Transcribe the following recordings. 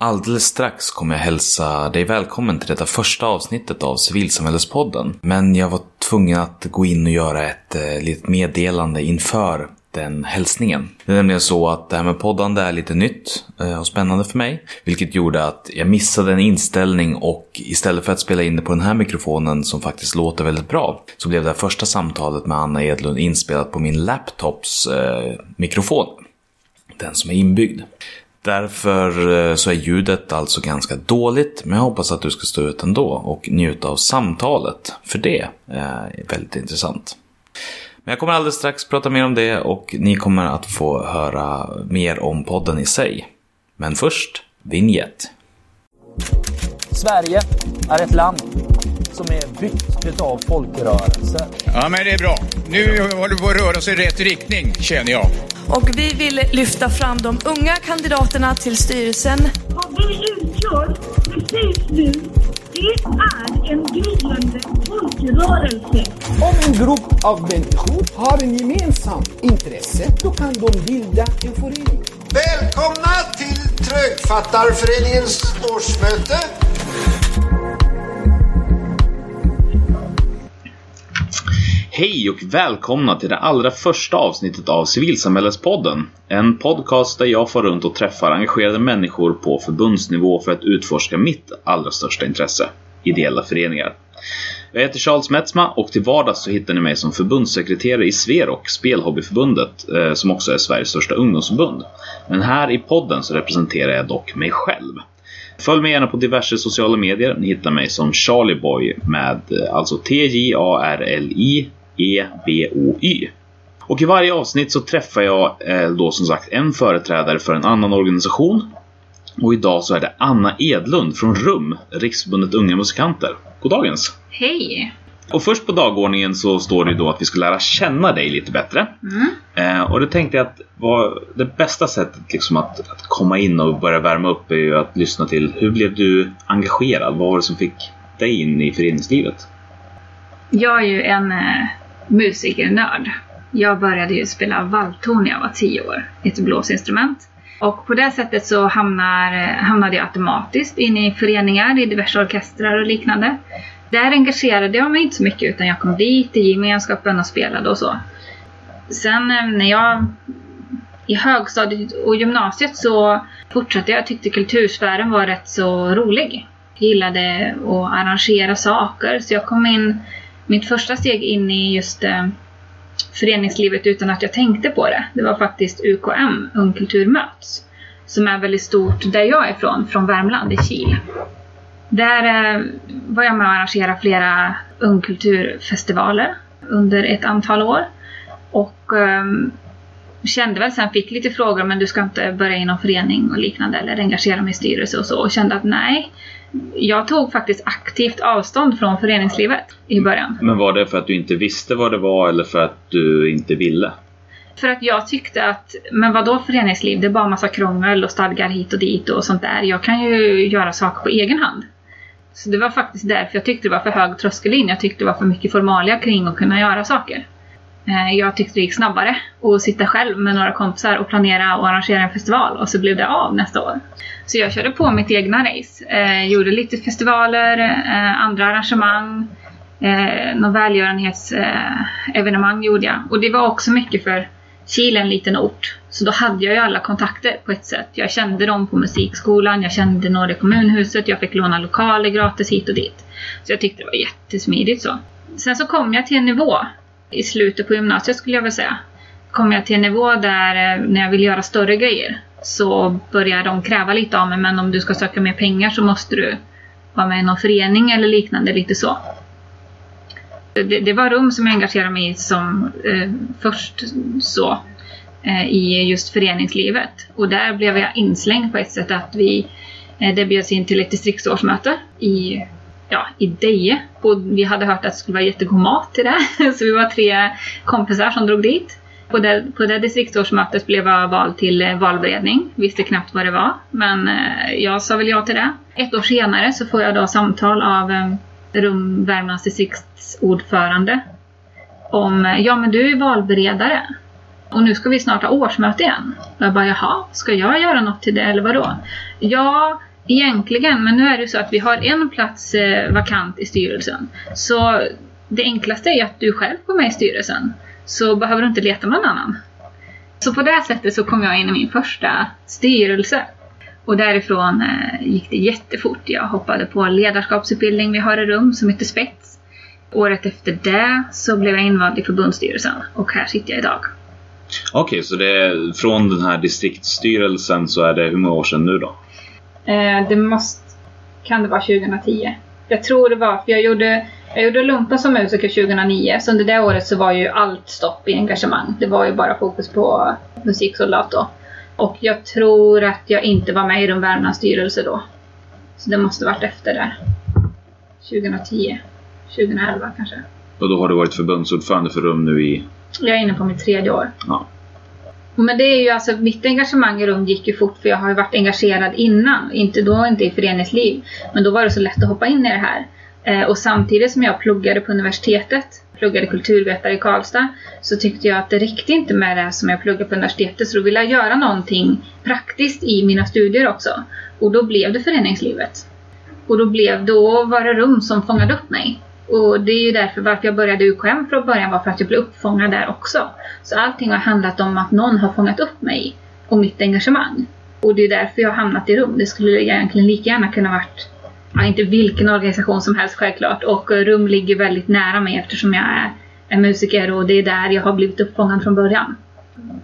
Alldeles strax kommer jag hälsa dig välkommen till detta första avsnittet av Civilsamhällespodden. Men jag var tvungen att gå in och göra ett eh, litet meddelande inför den hälsningen. Det är nämligen så att det här med poddande är lite nytt eh, och spännande för mig. Vilket gjorde att jag missade en inställning och istället för att spela in det på den här mikrofonen som faktiskt låter väldigt bra så blev det här första samtalet med Anna Edlund inspelat på min laptops eh, mikrofon. Den som är inbyggd. Därför eh, så är ljudet alltså ganska dåligt, men jag hoppas att du ska stå ut ändå och njuta av samtalet, för det är väldigt intressant. Men jag kommer alldeles strax prata mer om det och ni kommer att få höra mer om podden i sig. Men först, vignett. Sverige är ett land som är byggt av folkrörelser. Ja, men det är bra. Nu håller vi på att röra oss i rätt riktning, känner jag. Och vi vill lyfta fram de unga kandidaterna till styrelsen. Vad vi utgör precis nu, det är en gryende folkrörelse. Om en grupp av människor har en gemensam intresse, då kan de bilda en förening. Välkomna till Trögfattarföreningens årsmöte. Hej och välkomna till det allra första avsnittet av Civilsamhällespodden. En podcast där jag får runt och träffar engagerade människor på förbundsnivå för att utforska mitt allra största intresse, ideella föreningar. Jag heter Charles Metzma och till vardags så hittar ni mig som förbundssekreterare i Sverok, Spelhobbyförbundet, eh, som också är Sveriges största ungdomsförbund. Men här i podden så representerar jag dock mig själv. Följ mig gärna på diverse sociala medier. Ni hittar mig som Charlieboy med eh, alltså T-J-A-R-L-I E-B-O-Y. Och i varje avsnitt så träffar jag eh, då som sagt en företrädare för en annan organisation. Och idag så är det Anna Edlund från RUM, Riksförbundet Unga Musikanter. Goddagens! Hej! Och först på dagordningen så står det då att vi ska lära känna dig lite bättre. Mm. Eh, och det tänkte jag att var det bästa sättet liksom att, att komma in och börja värma upp är ju att lyssna till hur blev du engagerad? Vad var det som fick dig in i föreningslivet? Jag är ju en eh, musikernörd. Jag började ju spela valthorn när jag var tio år, ett blåsinstrument. Och på det sättet så hamnar, eh, hamnade jag automatiskt in i föreningar, i diverse orkestrar och liknande. Där engagerade jag mig inte så mycket utan jag kom dit i gemenskapen och spelade och så. Sen eh, när jag i högstadiet och gymnasiet så fortsatte jag. Jag tyckte kultursfären var rätt så rolig. Jag gillade att arrangera saker så jag kom in mitt första steg in i just eh, föreningslivet utan att jag tänkte på det. Det var faktiskt UKM, Ung Kultur Möts, som är väldigt stort där jag är ifrån, från Värmland, i Kil. Där eh, var jag med och arrangerade flera ungkulturfestivaler under ett antal år. Och eh, kände väl sen, fick lite frågor men du ska inte börja i någon förening och liknande eller engagera mig i styrelse och så och kände att nej. Jag tog faktiskt aktivt avstånd från föreningslivet i början. Men var det för att du inte visste vad det var eller för att du inte ville? För att jag tyckte att, men vad då föreningsliv? Det är bara massa krångel och stadgar hit och dit och sånt där. Jag kan ju göra saker på egen hand. Så det var faktiskt därför jag tyckte det var för hög tröskel in. Jag tyckte det var för mycket formalia kring att kunna göra saker. Eh, Jag tyckte det gick snabbare att sitta själv med några kompisar och planera och arrangera en festival och så blev det av nästa år. Så jag körde på mitt egna race. Eh, gjorde lite festivaler, eh, andra arrangemang, eh, något välgörenhetsevenemang gjorde jag. Och det var också mycket för Kil är en liten ort. Så då hade jag ju alla kontakter på ett sätt. Jag kände dem på musikskolan, jag kände några i kommunhuset, jag fick låna lokaler gratis hit och dit. Så jag tyckte det var jättesmidigt så. Sen så kom jag till en nivå i slutet på gymnasiet skulle jag väl säga. Kom jag till en nivå där eh, när jag ville göra större grejer så börjar de kräva lite av mig men om du ska söka mer pengar så måste du vara med i någon förening eller liknande, lite så. Det, det var rum som jag engagerade mig i som eh, först så eh, i just föreningslivet. Och där blev jag inslängd på ett sätt att vi eh, det bjöds in till ett distriktsårsmöte i, ja, i Deje. Och vi hade hört att det skulle vara jättegod mat till det. Så vi var tre kompisar som drog dit. På det, på det distriktsårsmötet blev jag vald till eh, valberedning. Visste knappt vad det var. Men eh, jag sa väl ja till det. Ett år senare så får jag då samtal av eh, Rum Värmlands distriktsordförande. Om, ja men du är valberedare. Och nu ska vi snart ha årsmöte igen. Och jag bara, jaha, ska jag göra något till det eller vadå? Ja, egentligen. Men nu är det ju så att vi har en plats vakant i styrelsen. Så det enklaste är ju att du själv går med i styrelsen. Så behöver du inte leta någon annan. Så på det sättet så kom jag in i min första styrelse. Och därifrån eh, gick det jättefort. Jag hoppade på ledarskapsutbildning vi har i rum som heter Spets. Året efter det så blev jag invald i förbundsstyrelsen och här sitter jag idag. Okej, så det är från den här distriktsstyrelsen så är det hur många år sedan nu då? Eh, det måste... Kan det vara 2010? Jag tror det var, för jag gjorde, jag gjorde lumpa som musiker 2009, så under det året så var ju allt stopp i engagemang. Det var ju bara fokus på musiksoldat då. Och jag tror att jag inte var med i de Värmlands styrelse då. Så det måste varit efter där. 2010. 2011 kanske. Och då har du varit förbundsordförande för RUM nu i... Jag är inne på mitt tredje år. Ja. Men det är ju alltså, mitt engagemang i rum gick ju fort för jag har ju varit engagerad innan. Inte då inte i föreningsliv. Men då var det så lätt att hoppa in i det här. Eh, och samtidigt som jag pluggade på universitetet, pluggade kulturvetare i Karlstad, så tyckte jag att det räckte inte med det som jag pluggade på universitetet. Så då ville jag göra någonting praktiskt i mina studier också. Och då blev det föreningslivet. Och då blev då var det rum som fångade upp mig. Och det är ju därför varför jag började UKM från början var för att jag blev uppfångad där också. Så allting har handlat om att någon har fångat upp mig och mitt engagemang. Och det är därför jag har hamnat i rum. Det skulle egentligen lika gärna kunna varit, ja, inte vilken organisation som helst självklart. Och eh, rum ligger väldigt nära mig eftersom jag är, är musiker och det är där jag har blivit uppfångad från början.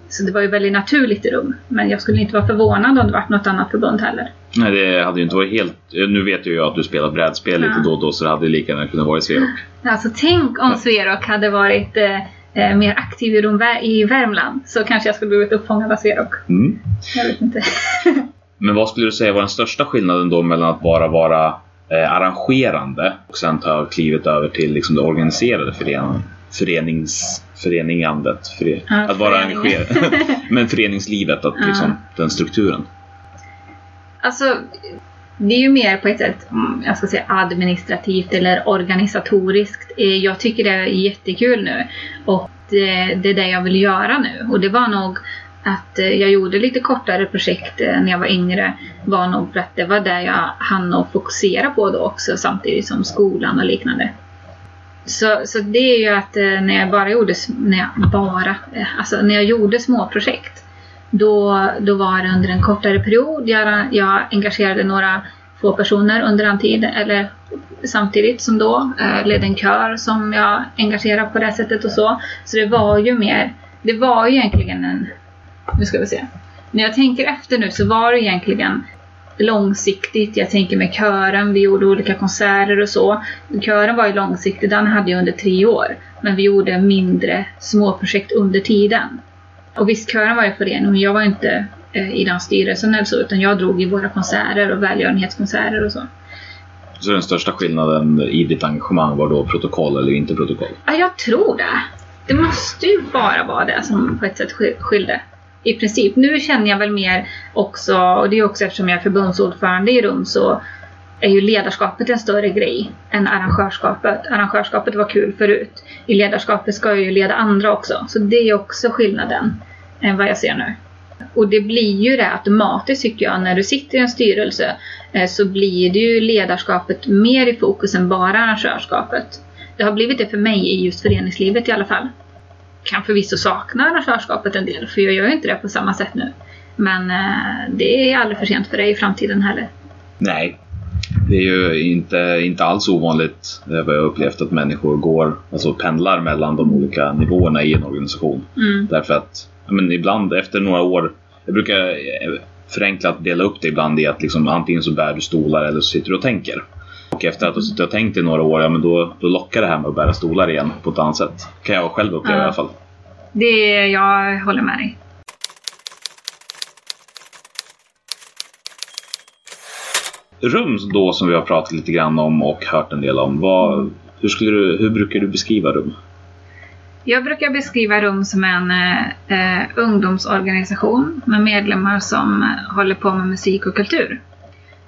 Så det var ju väldigt naturligt i rum. Men jag skulle inte vara förvånad om det varit något annat förbund heller. Nej, det hade ju inte varit helt... Nu vet jag ju att du spelar brädspel lite Ja. då och då så det hade lika gärna kunnat vara i Sverok. Alltså tänk om Sverok hade varit eh, eh, mer aktiv i, rum, i Värmland. Så kanske jag skulle blivit uppfångad av Sverok. Mm. Jag vet inte. Men vad skulle du säga var den största skillnaden då mellan att bara vara eh, arrangerande och sen ta klivet över till liksom det organiserade förening, förenings, föreningandet? Före, Ja, att vara föreningen. engagerad. Men föreningslivet, att Ja. liksom, den strukturen. Alltså, det är ju mer på ett sätt, mm, jag ska säga administrativt eller organisatoriskt. Eh, Jag tycker det är jättekul nu. Och det, det är det jag vill göra nu. Och det var nog att eh, jag gjorde lite kortare projekt eh, när jag var yngre. Var nog för att det var det jag hann att fokusera på då också samtidigt som skolan och liknande. Så, så det är ju att eh, när jag bara gjorde, när jag bara, alltså när jag gjorde små projekt då, då var det under en kortare period. Jag, jag engagerade några få personer under den tiden eller samtidigt som då. Eh, ledde en kör som jag engagerade på det sättet och så. Så det var ju mer, det var ju egentligen en, nu ska vi se. När jag tänker efter nu så var det egentligen långsiktigt. Jag tänker med kören, vi gjorde olika konserter och så. Kören var ju långsiktig, den hade jag under tre år. Men vi gjorde mindre småprojekt under tiden. Och visst, kören var ju förening, men jag var inte eh, i den styrelsen eller så, utan jag drog i våra konserter och välgörenhetskonserter och så. Så den största skillnaden i ditt engagemang var då protokoll eller inte protokoll? Ja, jag tror det. Det måste ju bara vara det som på ett sätt sk- skilde. I princip. Nu känner jag väl mer också, och det är också eftersom jag är förbundsordförande i RUM, så är ju ledarskapet en större grej än arrangörskapet. Arrangörskapet var kul förut. I ledarskapet ska jag ju leda andra också. Så det är också skillnaden än vad jag ser nu. Och det blir ju det automatiskt tycker jag. När du sitter i en styrelse eh, så blir det ju ledarskapet mer i fokus än bara arrangörskapet. Det har blivit det för mig i just föreningslivet i alla fall. Kan förvisso sakna arrangörskapet en del, för jag gör ju inte det på samma sätt nu. Men eh, det är aldrig för sent för det i framtiden heller. Nej. Det är ju inte, inte alls ovanligt, det har jag upplevt, att människor går, alltså pendlar mellan de olika nivåerna i en organisation. Mm. Därför att, men ibland efter några år, jag brukar eh, förenkla att dela upp det ibland i att liksom, antingen så bär du stolar eller så sitter du och tänker. Och efter att du suttit och tänkt i några år, ja men då, då lockar det här med att bära stolar igen på ett annat sätt. Kan jag själv uppleva Ja. i alla fall. Det, jag håller med dig. Rum då som vi har pratat lite grann om och hört en del om. Vad, hur, skulle du, hur brukar du beskriva rum? Jag brukar beskriva RUM som en eh, eh, ungdomsorganisation med medlemmar som eh, håller på med musik och kultur.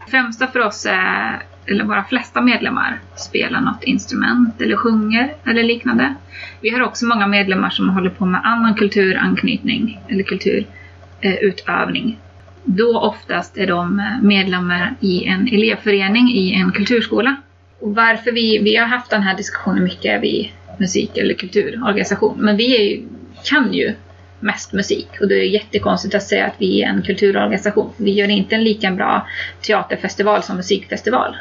Det främsta för oss är, eller våra flesta medlemmar, spelar något instrument eller sjunger eller liknande. Vi har också många medlemmar som håller på med annan kulturanknytning eller kulturutövning. Eh, då oftast är de eh, medlemmar i en elevförening i en kulturskola. Och varför vi, vi har haft den här diskussionen mycket är vi musik eller kulturorganisation. Men vi är ju, kan ju mest musik och det är jättekonstigt att säga att vi är en kulturorganisation. Vi gör inte en lika bra teaterfestival som musikfestival.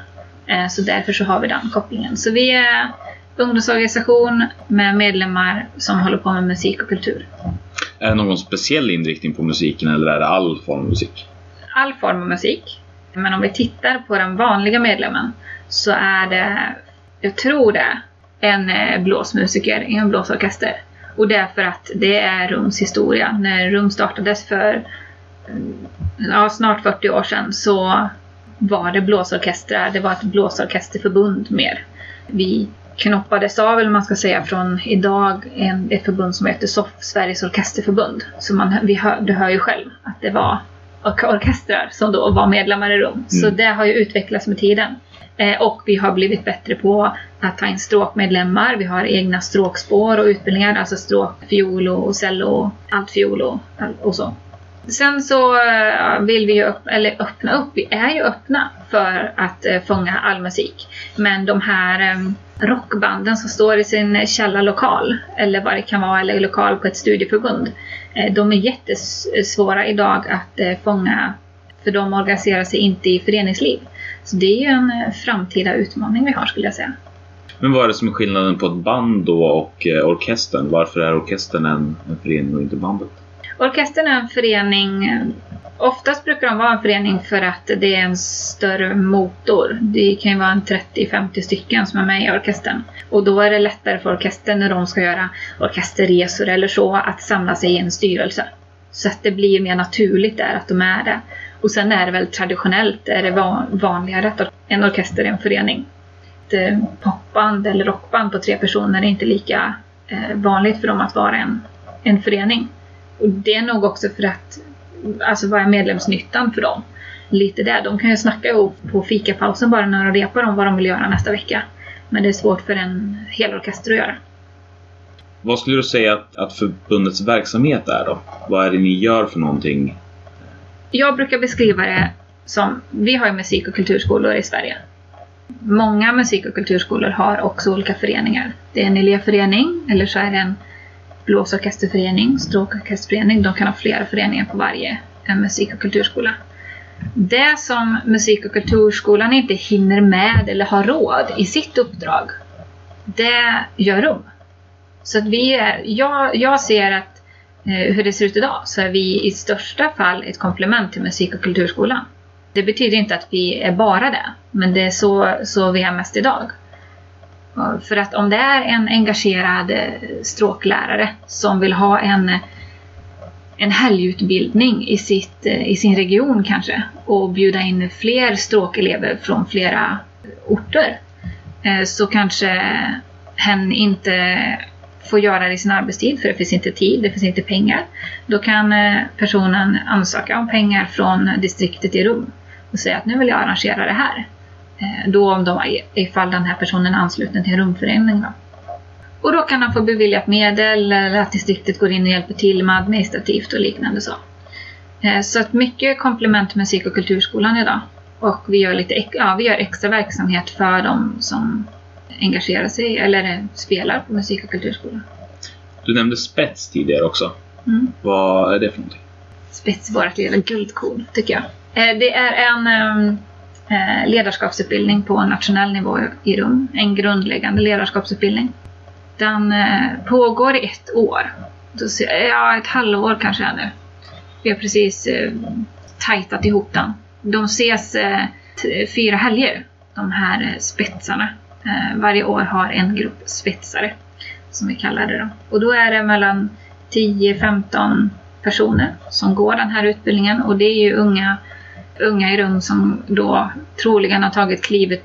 Eh, Så därför så har vi den kopplingen. Så vi är ungdomsorganisation med medlemmar som håller på med musik och kultur. Är det någon speciell inriktning på musiken eller är det all form av musik? all form av musik. Men om vi tittar på den vanliga medlemmen så är det, jag tror det, en eh, blåsmusiker i en blåsorkester. Och det är för att det är Rums historia. När Rum startades för mm, ja, snart 40 år sedan så var det blåsorkestrar, det var ett blåsorkesterförbund mer. Vi knoppades av, eller man ska säga, från idag en, ett förbund som heter SOF, Sveriges Orkesterförbund. Så man, vi hör, du hör ju själv att det var ork- orkestrar som då var medlemmar i Rum. Så det har ju utvecklats med tiden. Eh, och vi har blivit bättre på att ta in stråkmedlemmar. Vi har egna stråkspår och utbildningar, alltså stråk, fiol och cello, altfiol och, och så. Sen så eh, vill vi ju upp, eller öppna upp, vi är ju öppna för att eh, fånga all musik. Men de här eh, rockbanden som står i sin källarlokal, eller vad det kan vara, eller lokal på ett studieförbund. De är jättesvåra idag att fånga, för de organiserar sig inte i föreningsliv. Så det är ju en framtida utmaning vi har skulle jag säga. Men vad är det som är skillnaden på ett band då och orkestern? Varför är orkestern en, en förening och inte bandet? Orkestern är en förening, oftast brukar de vara en förening för att det är en större motor. Det kan ju vara en 30-50 stycken som är med i orkestern. Och då är det lättare för orkestern när de ska göra orkesterresor eller så att samla sig i en styrelse. Så att det blir mer naturligt där att de är det. Och sen är det väl traditionellt är det vanligare att en orkester är en förening. Ett eh, popband eller rockband på tre personer är inte lika eh, vanligt för dem att vara en, en förening. Och det är nog också för att, alltså vad är medlemsnyttan för dem? Lite där. De kan ju snacka ihop på fikapausen bara när de repar om vad de vill göra nästa vecka. Men det är svårt för en hel orkester att göra. Vad skulle du säga att, att förbundets verksamhet är då? Vad är det ni gör för någonting? Jag brukar beskriva det som, vi har ju musik och kulturskolor i Sverige. Många musik och kulturskolor har också olika föreningar. Det är en elevförening eller så är det en blåsorkesterförening, stråkorkesterförening. De kan ha flera föreningar på varje eh, musik och kulturskola. Det som musik och kulturskolan inte hinner med eller har råd i sitt uppdrag, det gör Rum. Så att vi är, jag, jag ser att eh, hur det ser ut idag så är vi i största fall ett komplement till musik och kulturskolan. Det betyder inte att vi är bara det, men det är så, så vi är mest idag. Eh, för att om det är en engagerad eh, stråklärare som vill ha en, eh, en helgutbildning i, sitt, i sin region kanske och bjuda in fler stråkelever från flera orter så kanske hen inte får göra det i sin arbetstid för det finns inte tid, det finns inte pengar. Då kan personen ansöka om pengar från distriktet i Rum och säga att nu vill jag arrangera det här. Eh, Då om de, ifall den här personen är ansluten till en rumförening. Då. Och då kan han få beviljat medel eller att distriktet går in och hjälper till med administrativt och liknande så. Eh, Så att mycket komplement musik och kulturskolan idag. Och vi gör, lite, ja, vi gör extra verksamhet för de som engagerar sig eller spelar på musik och kulturskolan. Du nämnde spets tidigare också. Mm. Vad är det för någonting? spets i vårt lilla guldkorn, tycker jag. Eh, Det är en ehm, eh, Eh, ledarskapsutbildning på nationell nivå i Rum. En grundläggande ledarskapsutbildning. Den eh, pågår i ett år. Ja, ett halvår kanske är nu. Vi har precis eh, tajtat ihop den. De ses fyra helger, de här spetsarna. Varje år har en grupp spetsare, som vi kallar det då. Och då är det mellan 10-15 personer som går den här utbildningen och det är ju unga, unga i rum som då troligen har tagit klivet,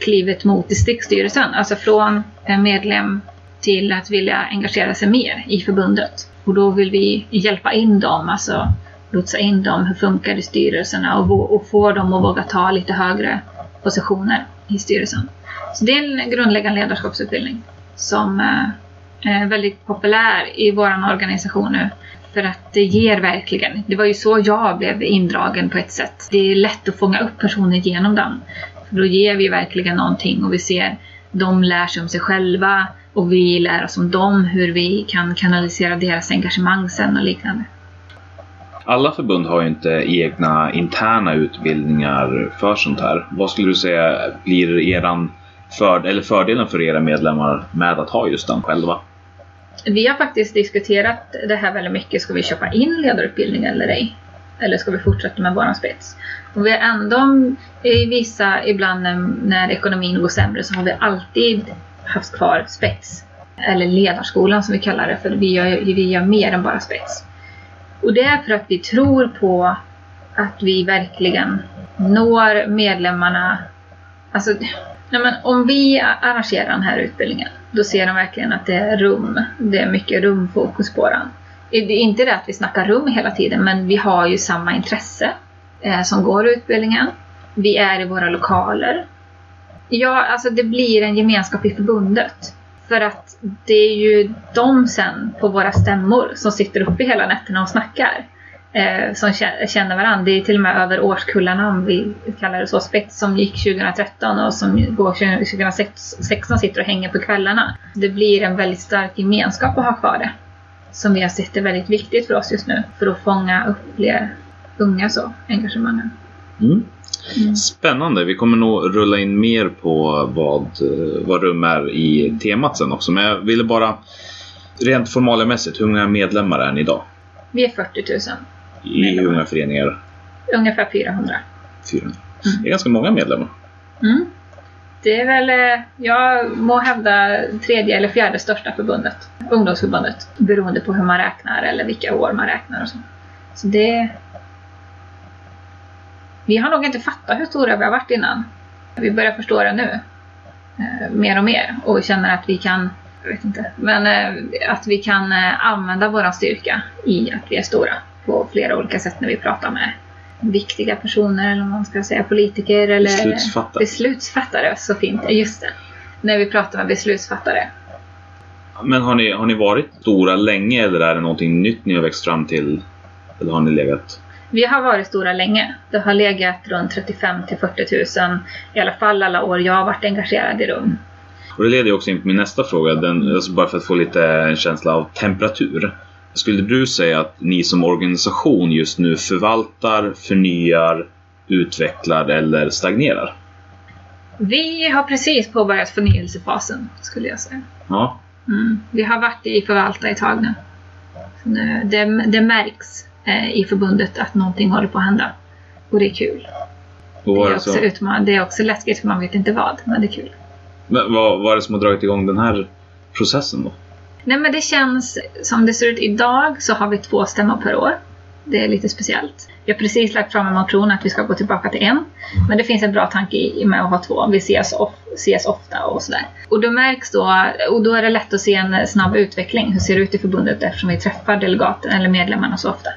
klivet mot distriktsstyrelsen, alltså från en medlem till att vilja engagera sig mer i förbundet. Och då vill vi hjälpa in dem, alltså lotsa in dem, hur funkar det i styrelserna och, och få dem att våga ta lite högre positioner i styrelsen. Så det är en grundläggande ledarskapsutbildning som eh, är väldigt populär i vår organisation nu. För att det ger verkligen. Det var ju så jag blev indragen på ett sätt. Det är lätt att fånga upp personer genom den. För då ger vi verkligen någonting och vi ser de lär sig om sig själva och vi lär oss om dem, hur vi kan kanalisera deras engagemang sen och liknande. Alla förbund har ju inte egna interna utbildningar för sånt här. Vad skulle du säga blir eran för, eller fördelen för era medlemmar med att ha just den själva? Vi har faktiskt diskuterat det här väldigt mycket. Ska vi köpa in ledarutbildning eller ej? Eller ska vi fortsätta med våran spets? Och vi har ändå i vissa, ibland när, ekonomin går sämre så har vi alltid haft kvar spets. Eller ledarskolan som vi kallar det för vi gör, vi gör mer än bara spets. Och det är för att vi tror på att vi verkligen når medlemmarna. Alltså, nej men om vi arrangerar den här utbildningen då ser de verkligen att det är rum. Det är mycket rumfokus på den. Det är inte det att vi snackar rum hela tiden men vi har ju samma intresse eh, som går utbildningen. Vi är i våra lokaler. Ja, alltså det blir en gemenskap i förbundet. För att det är ju de sen på våra stämmor som sitter uppe hela nätterna och snackar. Eh, som känner varandra. Det är till och med över årskullarna om vi kallar det så. Spets som gick 2013 och som går 2016 sitter och hänger på kvällarna. Det blir en väldigt stark gemenskap att ha kvar det. Som vi har sett är väldigt viktigt för oss just nu. För att fånga upp fler unga så, engagemangen. Mm. Mm. Spännande. Vi kommer nog rulla in mer på vad, eh, vad rum är i temat sen också. Men jag ville bara rent formaliamässigt, hur många medlemmar är ni idag? Vi är 40 000. I hur många föreningar? Ungefär 400. 400. Mm. Det är ganska många medlemmar. Mm. Det är väl, eh, jag må hävda tredje eller fjärde största förbundet. Ungdomsförbundet. Beroende på hur man räknar eller vilka år man räknar och så. Så det... Vi har nog inte fattat hur stora vi har varit innan. Vi börjar förstå det nu. Eh, mer och mer. Och känner att vi kan, jag vet inte, men eh, att vi kan använda vår styrka i att vi är stora på flera olika sätt när vi pratar med viktiga personer eller vad man ska säga, politiker eller beslutsfattare. beslutsfattare. Så fint, just det. När vi pratar med beslutsfattare. Men har ni, har ni varit stora länge eller är det någonting nytt ni har växt fram till? Eller har ni legat? Vi har varit stora länge. Det har legat runt 35 till 40 000 i alla fall alla år jag har varit engagerad i rum. Och det leder också in på min nästa fråga, den, alltså bara för att få lite en känsla av temperatur. Skulle du säga att ni som organisation just nu förvaltar, förnyar, utvecklar eller stagnerar? Vi har precis påbörjat förnyelsefasen skulle jag säga. Ja. Mm. Vi har varit i förvalta ett tag nu. nu det, det märks eh, i förbundet att någonting håller på att hända. Och det är kul. Det är, också utman- det är också läskigt för man vet inte vad, men det är kul. Men vad, vad är det som har dragit igång den här processen då? Nej men det känns, som det ser ut idag så har vi två stämmor per år. Det är lite speciellt. Vi har precis lagt fram en motion att vi ska gå tillbaka till en. Men det finns en bra tanke med att ha två. Vi ses, of, ses ofta och sådär. Och då märks då, och då är det lätt att se en snabb utveckling. Hur ser det ut i förbundet eftersom vi träffar delegaten eller medlemmarna så ofta.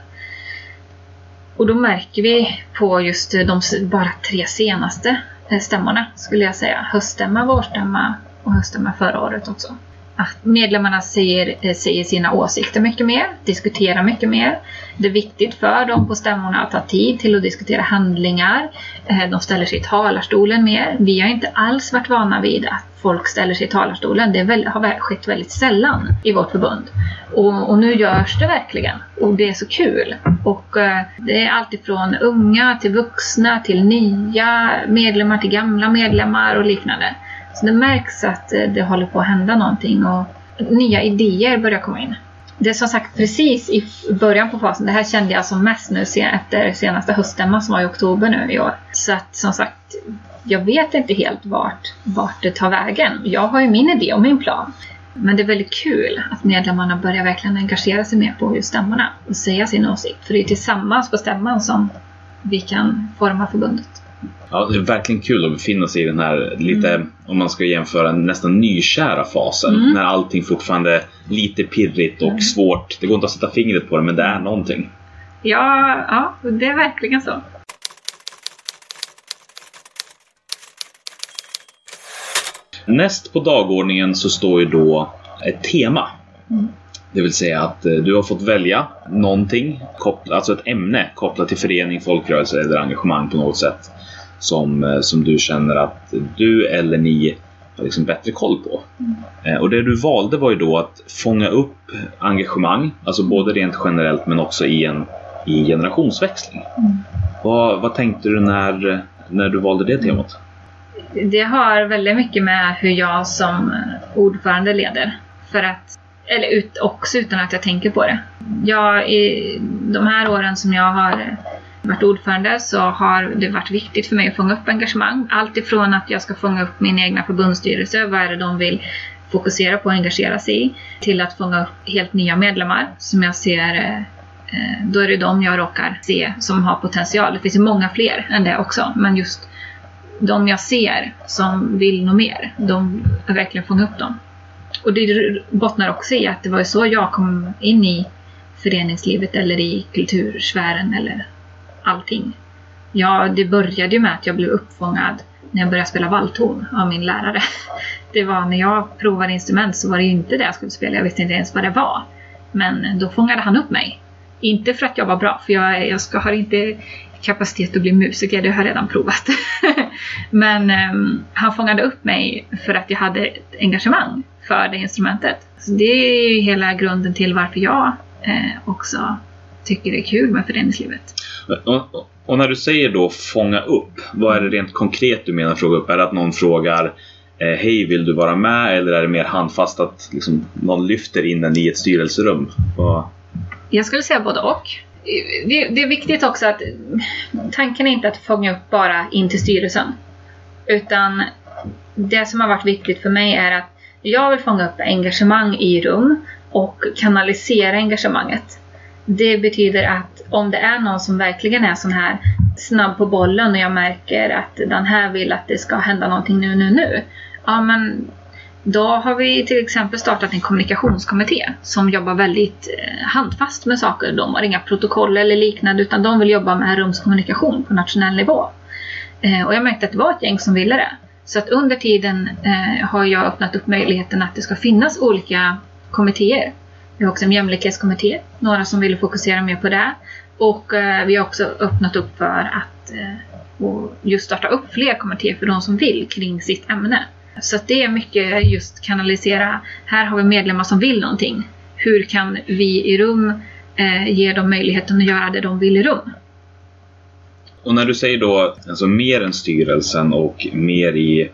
Och då märker vi på just de bara tre senaste eh, stämmorna skulle jag säga. Höststämma, vårstämma och höststämma förra året också att medlemmarna säger, eh, säger sina åsikter mycket mer, diskuterar mycket mer. Det är viktigt för dem på stämmorna att ta tid till att diskutera handlingar. Eh, de ställer sig i talarstolen mer. Vi har inte alls varit vana vid att folk ställer sig i talarstolen. Det väl, har skett väldigt sällan i vårt förbund. Och, och, nu görs det verkligen. Och det är så kul. Och eh, det är alltifrån unga till vuxna till nya medlemmar till gamla medlemmar och liknande. Så det märks att eh, det håller på att hända någonting och nya idéer börjar komma in. Det är som sagt precis i början på fasen. Det här kände jag som mest nu efter senaste höststämman som var i oktober nu i år. Så att som sagt, jag vet inte helt vart, vart det tar vägen. Jag har ju min idé och min plan. Men det är väldigt kul att medlemmarna börjar verkligen engagera sig mer på just stämmorna och säga sin åsikt. För det är tillsammans på stämman som vi kan forma förbundet. Ja, det är verkligen kul att befinna sig i den här lite, mm. om man ska jämföra, nästan nykära fasen. Mm. När allting fortfarande är lite pirrigt och mm. svårt. Det går inte att sätta fingret på det, men det är någonting. Ja, ja det är verkligen så. Näst på dagordningen så står ju då ett tema. Mm. Det vill säga att eh, du har fått välja någonting, alltså ett ämne kopplat till förening, folkrörelse eller engagemang på något sätt. Som, eh, som du känner att du eller ni har liksom bättre koll på. Eh, Och det du valde var ju då att fånga upp engagemang, alltså både rent generellt men också i en i generationsväxling. Vad, vad tänkte du när, när du valde det temat? Det har väldigt mycket med hur jag som ordförande leder. För att, eller ut, också utan att jag tänker på det. Jag, I de här åren som jag har varit ordförande så har det varit viktigt för mig att fånga upp engagemang. Allt ifrån att jag ska fånga upp min egna förbundsstyrelse, vad är det de vill fokusera på och engagera sig i, till att fånga upp helt nya medlemmar som jag ser eh, då är det de jag råkar se som har potential. Det finns ju många fler än det också, men just de jag ser som vill nå mer, de har verkligen fånga upp dem. Och det bottnar också i att det var ju så jag kom in i föreningslivet eller i kultursfären eller allting. Ja, det började ju med att jag blev uppfångad när jag började spela valthorn av min lärare. Det var när jag provade instrument så var det ju inte det jag skulle spela, jag visste inte ens vad det var. Men då fångade han upp mig. Inte för att jag var bra, för jag, jag ska, har inte kapacitet att bli musiker, det har jag redan provat. Men um, han fångade upp mig för att jag hade ett engagemang för det instrumentet. Så det är ju hela grunden till varför jag eh, också tycker det är kul med föreningslivet. Och, och, och när du säger då fånga upp, vad är det rent konkret du menar fånga upp? Är det att någon frågar eh, Hej, vill du vara med? Eller är det mer handfast att liksom, någon lyfter in en i ett styrelserum? Vad... Jag skulle säga både och. Det, det är viktigt också att tanken är inte att fånga upp bara in till styrelsen. Utan det som har varit viktigt för mig är att jag vill fånga upp engagemang i rum och kanalisera engagemanget. Det betyder att om det är någon som verkligen är sån här snabb på bollen och jag märker att den här vill att det ska hända någonting nu, nu, nu. Ja, men då har vi till exempel startat en kommunikationskommitté som jobbar väldigt eh, handfast med saker. De har inga protokoll eller liknande utan de vill jobba med rumskommunikation på nationell nivå. Eh, och jag märkte att det var ett gäng som ville det. Så att under tiden eh, har jag öppnat upp möjligheten att det ska finnas olika kommittéer. Vi har också en jämlikhetskommitté, några som vill fokusera mer på det. Och eh, vi har också öppnat upp för att eh, just starta upp fler kommittéer för de som vill kring sitt ämne. Så det är mycket just kanalisera, här har vi medlemmar som vill någonting. Hur kan vi i rum eh, ge dem möjligheten att göra det de vill i rum? Och när du säger då alltså mer än styrelsen och mer i,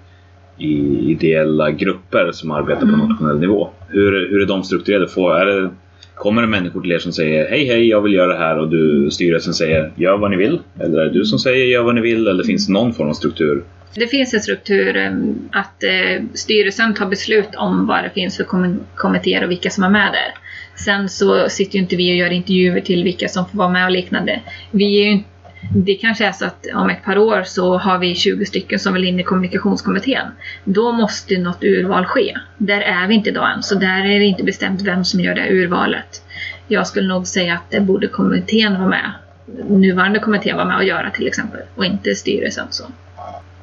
i ideella grupper som arbetar på nationell nivå. Hur, hur är de strukturerade? Får, är det, kommer det människor till er som säger hej hej jag vill göra det här och du, styrelsen säger gör vad ni vill? Eller är det du som säger gör vad ni vill? Eller finns det någon form av struktur? Det finns en struktur eh, att eh, styrelsen tar beslut om vad det finns för kommittéer och vilka som är med där. Sen så sitter ju inte vi och gör intervjuer till vilka som får vara med och liknande. Vi är ju, inte- det kanske är så att om ett par år så har vi 20 stycken som vill in i kommunikationskommittén. Då måste något urval ske. Där är vi inte idag än, så där är det inte bestämt vem som gör det urvalet. Jag skulle nog säga att det borde kommittén vara med. Nuvarande kommittén vara med och göra till exempel, och inte styrelsen. Så.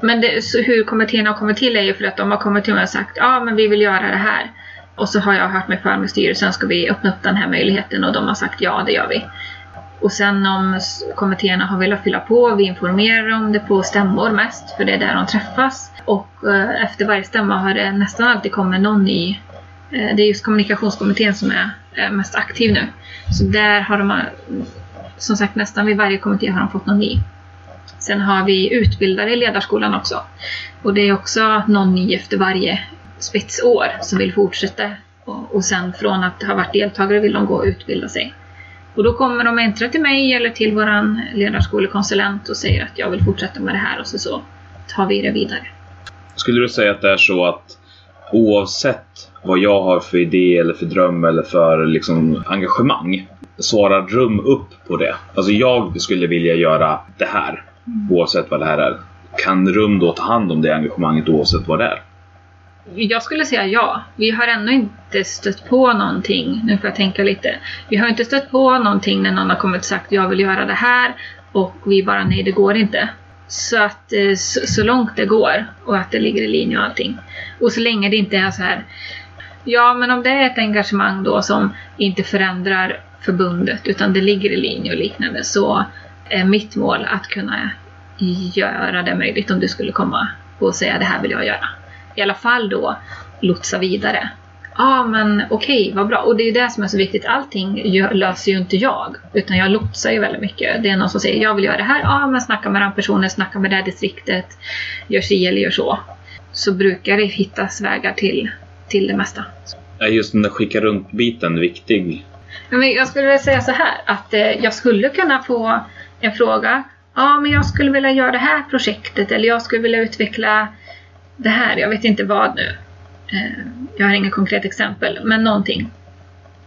Men det, så hur kommittén har kommit till är ju för att de har kommit till mig och sagt ja men vi vill göra det här. Och så har jag hört mig för med styrelsen, ska vi öppna upp den här möjligheten? Och de har sagt ja, det gör vi. Och sen om kommittéerna har velat fylla på, vi informerar om det på stämmor mest, för det är där de träffas. Och eh, efter varje stämma har det nästan alltid kommit någon ny. Eh, det är just kommunikationskommittén som är eh, mest aktiv nu. Så där har de, eh, som sagt nästan vid varje kommitté har de fått någon ny. Sen har vi utbildare i ledarskolan också. Och det är också någon ny efter varje spetsår som vill fortsätta. Och, och sen från att ha varit deltagare vill de gå och utbilda sig. Och då kommer de äntligen till mig eller till våran ledarskolekonsulent och säger att jag vill fortsätta med det här och så, så tar vi det vidare. Skulle du säga att det är så att oavsett vad jag har för idé eller för dröm eller för liksom, engagemang svarar rum upp på det? Alltså jag skulle vilja göra det här oavsett vad det här är. Kan rum då ta hand om det engagemanget oavsett vad det är? Jag skulle säga ja. Vi har ännu inte stött på någonting. Nu får jag tänka lite. Vi har inte stött på någonting när någon har kommit och sagt jag vill göra det här och vi bara nej det går inte. Så att eh, så, så långt det går och att det ligger i linje och allting. Och så länge det inte är så här Ja, men om det är ett engagemang då som inte förändrar förbundet utan det ligger i linje och liknande så är mitt mål att kunna göra det möjligt om du skulle komma och säga det här vill jag göra. I alla fall då lotsa vidare. Ja ah, men okej, okay, vad bra. Och det är det som är så viktigt. Allting löser ju inte jag. Utan jag lotsar ju väldigt mycket. Det är någon som säger jag vill göra det här. Ja ah, men snacka med den personen, snacka med det här distriktet. Gör si eller gör så. Så brukar det hittas vägar till, till det mesta. Är just den där skicka runt-biten viktig? Men jag skulle vilja säga så här att eh, jag skulle kunna få en fråga. Ja men jag skulle vilja göra det här projektet eller jag skulle vilja utveckla det här. Jag vet inte vad nu. Eh, jag har inga konkreta exempel, men någonting.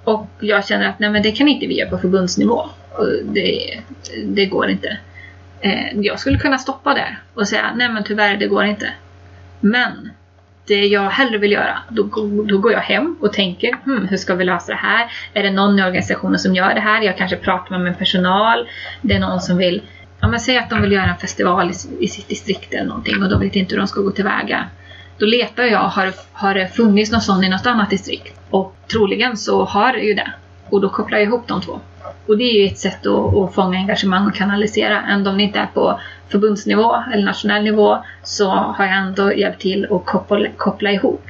Och jag känner att nej men det kan inte vi göra på förbundsnivå. Det, det går inte. Eh, jag skulle kunna stoppa där och säga nej men tyvärr det går inte. Men det jag hellre vill göra, då, då går jag hem och tänker hmm, hur ska vi lösa det här? Är det någon i organisationen som gör det här? Jag kanske pratar med min personal. Det är någon som vill Ja men säg att de vill göra en festival i, i sitt distrikt eller någonting och de vet inte hur de ska gå tillväga. Då letar jag, har, har det funnits någon sån i något annat distrikt? Och troligen så har det ju det. Och då kopplar jag ihop de två. Och det är ju ett sätt att, att fånga engagemang och kanalisera. Även om det inte är på förbundsnivå eller nationell nivå så har jag ändå hjälpt till att koppla, koppla ihop.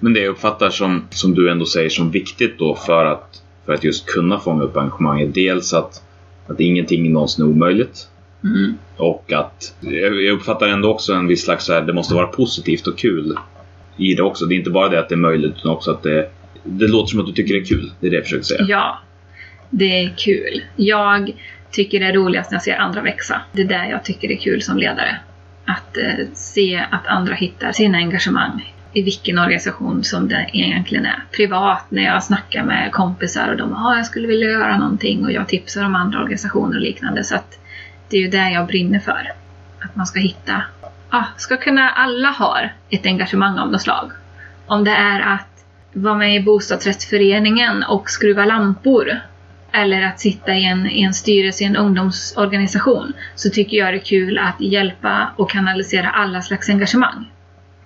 Men det jag uppfattar som, som du ändå säger som viktigt då för att, för att just kunna fånga upp engagemanget. Dels att, att ingenting någonsin är omöjligt. Mm. Och att jag uppfattar ändå också en viss slags så här, det måste vara positivt och kul i det också. Det är inte bara det att det är möjligt utan också att det, det låter som att du tycker det är kul. Det är det jag försöker säga. Ja, det är kul. Jag tycker det är roligast när jag ser andra växa. Det är det jag tycker är kul som ledare. Att eh, se att andra hittar sina engagemang i vilken organisation som det egentligen är. Privat när jag snackar med kompisar och de ah, jag skulle vilja göra någonting och jag tipsar om andra organisationer och liknande. Så att det är ju det jag brinner för. Att man ska hitta, ah, ska kunna alla ha ett engagemang av något slag. Om det är att vara med i bostadsrättsföreningen och skruva lampor eller att sitta i en, i en styrelse i en ungdomsorganisation så tycker jag det är kul att hjälpa och kanalisera alla slags engagemang.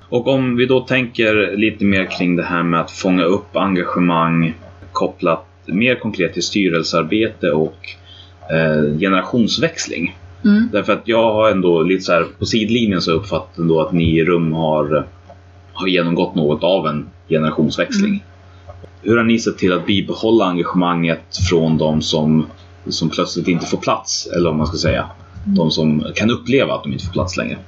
Och om vi då tänker lite mer kring det här med att fånga upp engagemang kopplat mer konkret till styrelsearbete och eh, generationsväxling. Mm. Därför att jag har ändå lite så här på sidlinjen så uppfattat ändå att ni i rum har, har genomgått något av en generationsväxling. Mm. Hur har ni sett till att bibehålla engagemanget från de som, som plötsligt inte får plats? Eller om man ska säga. Mm. De som kan uppleva att de inte får plats längre.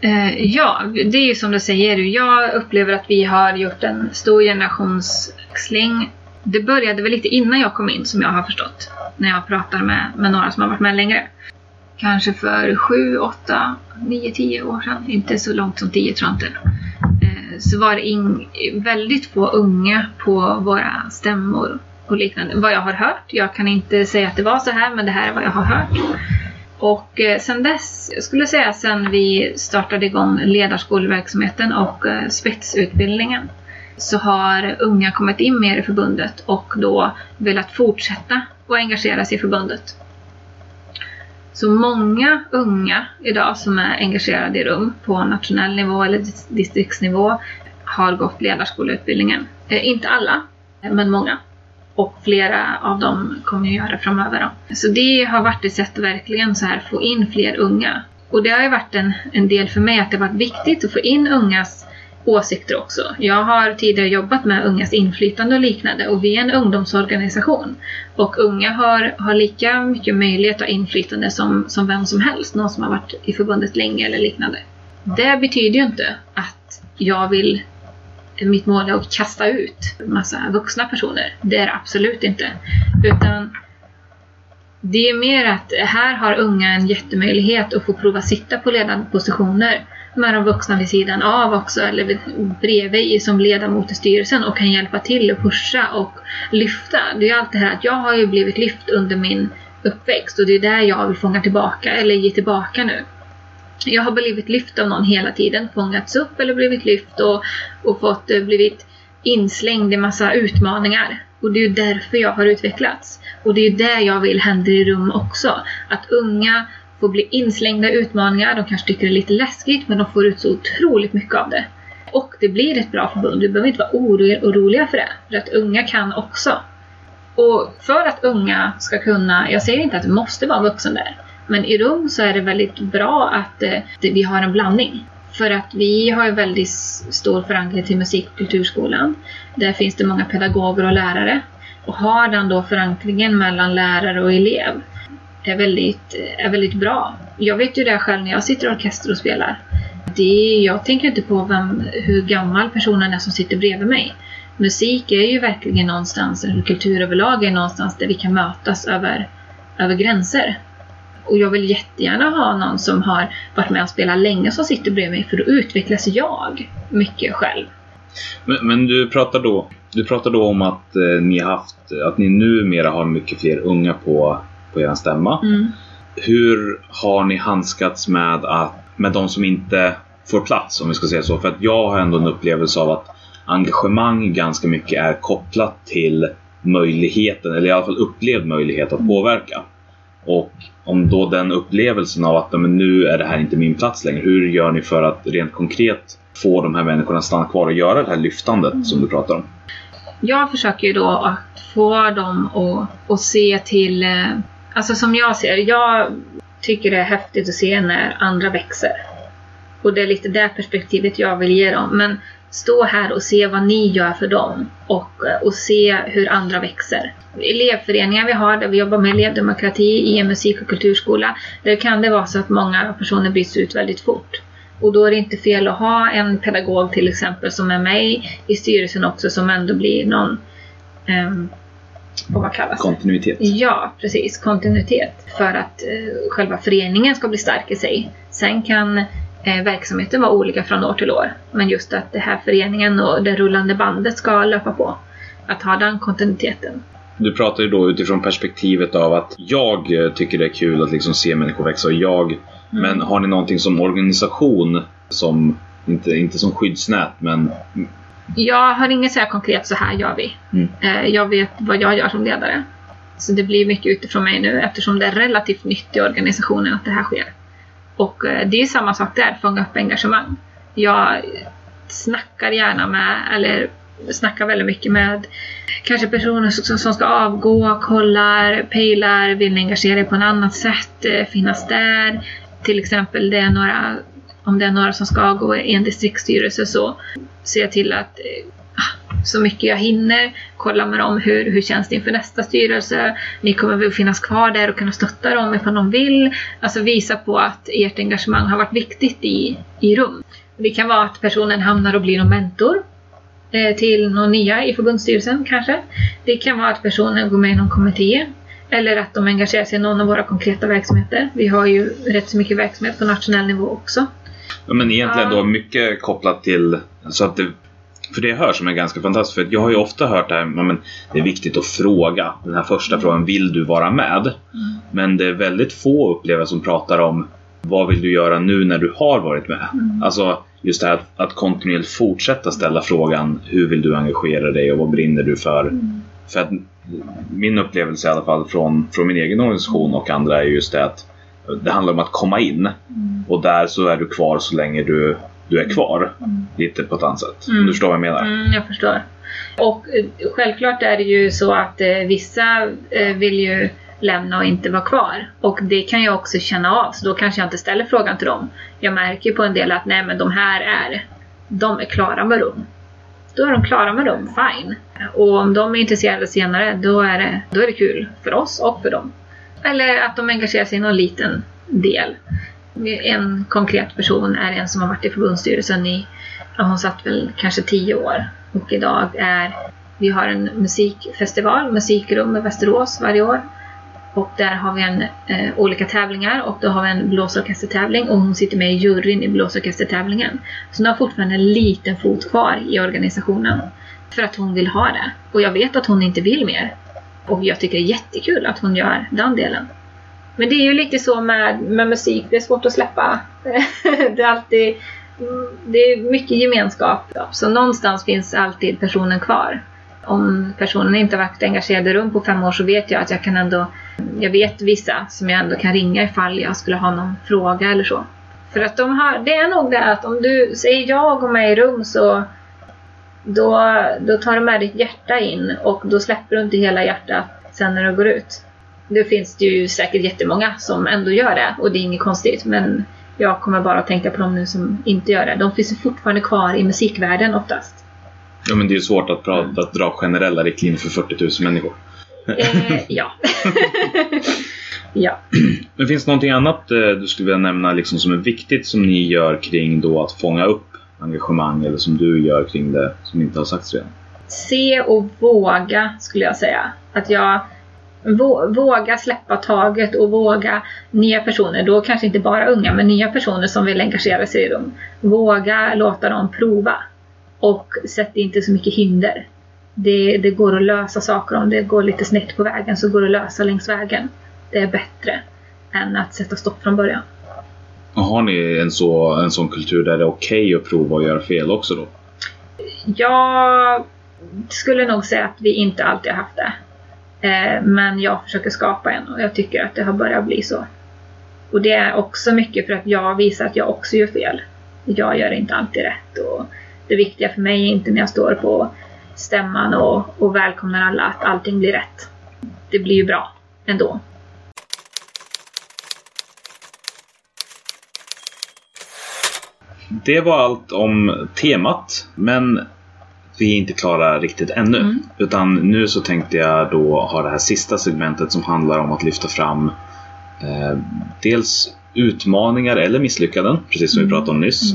Eh, ja, det är ju som du säger. Jag upplever att vi har gjort en stor generationsväxling. Det började väl lite innan jag kom in som jag har förstått. När jag pratar med, med några som har varit med längre. Kanske för 7, 8, 9, 10 år sedan. Inte så långt som tio, tror jag inte eh, så var det in, väldigt få unga på våra stämmor och liknande. Vad jag har hört. Jag kan inte säga att det var så här, men det här är vad jag har hört. Och eh, sen dess, jag skulle säga sen vi startade igång ledarskolverksamheten och eh, spetsutbildningen, så har unga kommit in mer i förbundet och då velat fortsätta och engagera sig i förbundet. Så många unga idag som är engagerade i rum på nationell nivå eller distriktsnivå har gått ledarskoleutbildningen. Eh, inte alla, men många. Och flera av dem kommer att göra det framöver. Då. Så det har varit ett sätt att verkligen så här få in fler unga. Och det har ju varit en, en del för mig att det har varit viktigt att få in ungas åsikter också. Jag har tidigare jobbat med ungas inflytande och liknande och vi är en ungdomsorganisation. Och unga har, har lika mycket möjlighet att ha inflytande som, som vem som helst, någon som har varit i förbundet länge eller liknande. Det betyder ju inte att jag vill mitt mål är att kasta ut massa vuxna personer. Det är det absolut inte. Utan det är mer att här har unga en jättemöjlighet att få prova sitta på ledande positioner med de vuxna vid sidan av också, eller bredvid som ledamot i styrelsen och kan hjälpa till och pusha och lyfta. Det är ju allt det här att jag har ju blivit lyft under min uppväxt och det är där jag vill fånga tillbaka, eller ge tillbaka nu. Jag har blivit lyft av någon hela tiden, fångats upp eller blivit lyft och, och fått eh, blivit inslängd i massa utmaningar. Och det är ju därför jag har utvecklats. Och det är ju det jag vill händer i rum också. Att unga får bli inslängda i utmaningar. De kanske tycker det är lite läskigt men de får ut så otroligt mycket av det. och det blir ett bra förbund. Du behöver inte vara oroliga för det. För att unga kan också. Och för att unga ska kunna, jag säger inte att det måste vara vuxen där, men i rum så är det väldigt bra att eh, vi har en blandning. För att vi har en väldigt stor förankring till musik och kulturskolan. Där finns det många pedagoger och lärare. Och har den då förankringen mellan lärare och elev är väldigt, eh, är väldigt bra. Jag vet ju det själv när jag sitter i orkester och spelar. Det, jag tänker inte på vem, hur gammal personen är som sitter bredvid mig. Musik är ju verkligen någonstans, eller kultur överlag är någonstans där vi kan mötas över, över gränser. Och jag vill jättegärna ha någon som har varit med och spelat länge som sitter bredvid mig för då utvecklas jag mycket själv. Men, men du pratar då du pratar då om att eh, ni haft, att ni numera har mycket fler unga på, på er stämma. Mm. Hur har ni handskats med, att, med de som inte får plats, om vi ska säga så? För att jag har ändå en upplevelse av att engagemang ganska mycket är kopplat till möjligheten, eller i alla fall upplevd möjlighet att påverka. Och om då den upplevelsen av att men nu är det här inte min plats längre, hur gör ni för att rent konkret få de här människorna att stanna kvar och göra det här lyftandet som du pratar om? Jag försöker ju då att få dem att, att se till, eh, alltså som jag ser jag tycker det är häftigt att se när andra växer. Och det är lite det perspektivet jag vill ge dem. Men stå här och se vad ni gör för dem och, eh, och se hur andra växer. Elevföreningar vi har där vi jobbar med elevdemokrati i en musik och kulturskola. Där kan det vara så att många personer byts ut väldigt fort. Och då är det inte fel att ha en pedagog till exempel som är med i styrelsen också som ändå blir någon um, vad kallas? Kontinuitet. Ja, precis. Kontinuitet. För att eh, själva föreningen ska bli stark i sig. Sen kan verksamheten vara olika från år till år. Men just att det här föreningen och det rullande bandet ska löpa på. Att ha den kontinuiteten. Du pratar ju då utifrån perspektivet av att jag eh, tycker det är kul att liksom se människor växa och jag Men har ni någonting som organisation som inte, inte som skyddsnät men Jag har inget så här konkret, så här gör vi. Mm. Eh, Jag vet vad jag gör som ledare. Så det blir mycket utifrån mig nu eftersom det är relativt nytt i organisationen att det här sker. Och eh, det är samma sak där, fånga upp engagemang. Jag snackar gärna med, eller snackar väldigt mycket med kanske personer som, som ska avgå, kollar, pejlar, vill engagera dig på ett annat sätt, eh, finnas där. Till exempel det är några, om det är några som ska avgå i en distriktsstyrelse så ser jag till att eh, så mycket jag hinner, kolla med dem hur, hur känns det inför nästa styrelse. Ni kommer väl finnas kvar där och kunna stötta dem ifall de vill. Alltså visa på att ert engagemang har varit viktigt i, i rum. Det kan vara att personen hamnar och blir någon mentor eh, till någon nya i förbundsstyrelsen kanske. Det kan vara att personen går med i någon kommitté. Eller att de engagerar sig i någon av våra konkreta verksamheter. Vi har ju rätt så mycket verksamhet på nationell nivå också. Ja, men egentligen då mycket kopplat till så att det, för det jag hör som är ganska fantastiskt, för att jag har ju ofta hört det här, men det är viktigt att fråga. Den här första frågan, vill du vara med? Men det är väldigt få upplevare som pratar om vad vill du göra nu när du har varit med? Alltså just det här att, att kontinuerligt fortsätta ställa frågan, hur vill du engagera dig och vad brinner du för? För att min upplevelse i alla fall från, från min egen organisation och andra är just det att det handlar om att komma in och där så är du kvar så länge du, du är kvar. Lite på ett annat sätt. Om Du förstår vad jag menar? Mm, jag förstår. Och eh, självklart är det ju så att eh, vissa eh, vill ju lämna och inte vara kvar. Och det kan jag också känna av, så då kanske jag inte ställer frågan till dem. Jag märker på en del att nej men de här är, de är klara med rum. Då är de klara med rum, fine. Och om de är intresserade senare, då är det, då är det kul för oss och för dem. Eller att de engagerar sig i någon liten del. En konkret person är en som har varit i förbundsstyrelsen i, ja, hon satt väl kanske tio år. Och idag är, vi har en musikfestival, musikrum i Västerås varje år. Och där har vi en, eh, olika tävlingar och då har vi en blåsorkestertävling och hon sitter med i juryn i blåsorkestertävlingen. Så hon har fortfarande en liten fot kvar i organisationen. För att hon vill ha det. Och jag vet att hon inte vill mer. Och jag tycker det är jättekul att hon gör den delen. Men det är ju lite så med, med musik, det är svårt att släppa. det är alltid det är mycket gemenskap. Så någonstans finns alltid personen kvar. Om personen inte har varit engagerad i rum på fem år så vet jag att jag kan ändå jag vet vissa som jag ändå kan ringa ifall jag skulle ha någon fråga eller så. För att de har, det är nog det att om du säger jag och mig i rum så då, då tar du med ditt hjärta in och då släpper du inte hela hjärtat sen när du går ut. Det finns det ju säkert jättemånga som ändå gör det och det är inget konstigt men jag kommer bara att tänka på dem nu som inte gör det. De finns ju fortfarande kvar i musikvärlden oftast. Ja, men det är ju svårt att, prata, att dra generella riktlinjer för 40 000 människor. Eh, ja. ja. Men finns det någonting annat eh, du skulle vilja nämna liksom, som är viktigt som ni gör kring då att fånga upp engagemang eller som du gör kring det som inte har sagts redan? Se och våga skulle jag säga. Att jag våga släppa taget och våga nya personer, då kanske inte bara unga, men nya personer som vill engagera sig i dem. Våga låta dem prova. Och sätt inte så mycket hinder. Det, det går att lösa saker om det går lite snett på vägen så går det att lösa längs vägen. Det är bättre än att sätta stopp från början. Och har ni en, så, en sån kultur där det är okej att prova och göra fel också då? Jag skulle nog säga att vi inte alltid har haft det. Eh, men jag försöker skapa en och jag tycker att det har börjat bli så. Och det är också mycket för att jag visar att jag också gör fel. Jag gör inte alltid rätt och det viktiga för mig är inte när jag står på stämman och, och välkomnar alla att allting blir rätt. Det blir ju bra ändå. Det var allt om temat, men vi är inte klara riktigt ännu. Mm. Utan nu så tänkte jag då ha det här sista segmentet som handlar om att lyfta fram eh, dels utmaningar eller misslyckanden, precis som vi pratade om nyss.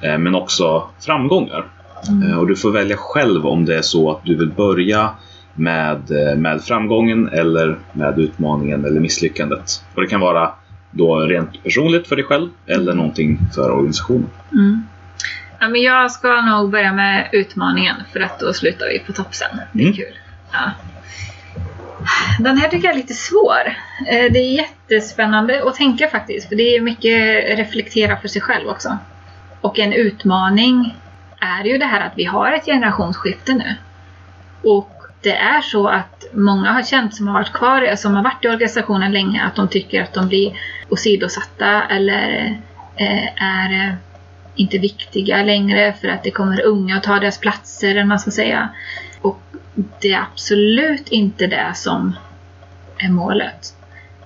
Eh, men också framgångar. Eh, och du får välja själv om det är så att du vill börja med, eh, med framgången eller med utmaningen eller misslyckandet. Och det kan vara då rent personligt för dig själv eller någonting för organisationen. Mm. Ja, men jag ska nog börja med utmaningen för att då slutar vi på topp sen. Det är Mm. kul. Ja. Den här tycker jag är lite svår. Eh, Det är jättespännande att tänka faktiskt. För det är mycket reflektera för sig själv också. Och en utmaning är ju det här att vi har ett generationsskifte nu. Och det är så att många har känt som har varit kvar, som har varit i organisationen länge, att de tycker att de blir åsidosatta eller eh, är inte viktiga längre för att det kommer unga och tar deras platser, eller vad man ska säga. Och det är absolut inte det som är målet.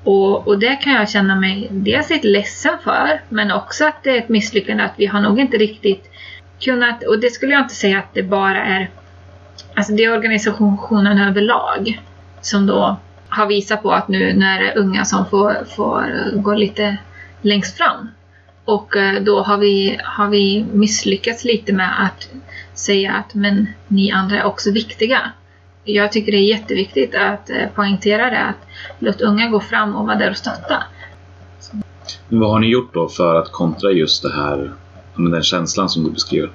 Och, och det kan jag känna mig dels lite ledsen för, men också att det är ett misslyckande att vi har nog inte riktigt kunnat, och det skulle jag inte säga att det bara är, alltså det är organisationen överlag som då har visat på att nu när det är unga som får, får gå lite längst fram. Och eh, då har vi, har vi misslyckats lite med att säga att men ni andra är också viktiga. Jag tycker det är jätteviktigt att eh, poängtera det, att låt unga gå fram och vara där och stötta. Men vad har ni gjort då för att kontra just det här, med den känslan som du beskriver?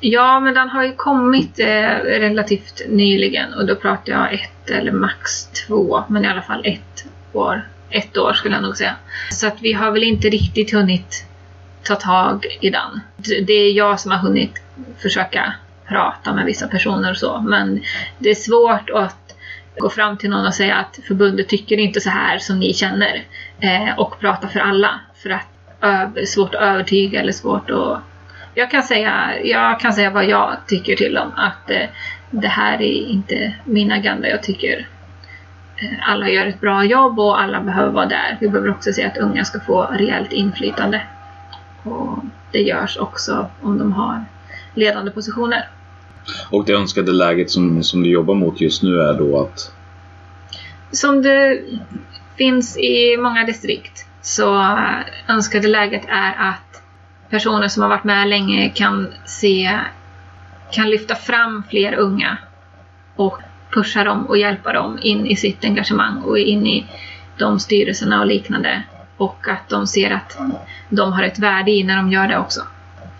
Ja, men den har ju kommit eh, relativt nyligen och då pratar jag ett eller max två, men i alla fall ett år. Ett år skulle jag nog säga. Så att vi har väl inte riktigt hunnit ta tag i den. Det är jag som har hunnit försöka prata med vissa personer och så, men det är svårt att gå fram till någon och säga att förbundet tycker inte så här som ni känner eh, och prata för alla. För att ö- svårt att övertyga eller svårt att jag kan säga, jag kan säga vad jag tycker till dem. Att eh, det här är inte min agenda. Jag tycker eh, alla gör ett bra jobb och alla behöver vara där. Vi behöver också se att unga ska få rejält inflytande. Och det görs också om de har ledande positioner. Och det önskade läget som, som du jobbar mot just nu är då att Som det finns i många distrikt så önskade läget är att personer som har varit med länge kan se, kan lyfta fram fler unga och pusha dem och hjälpa dem in i sitt engagemang och in i de styrelserna och liknande. Och att de ser att de har ett värde i när de gör det också.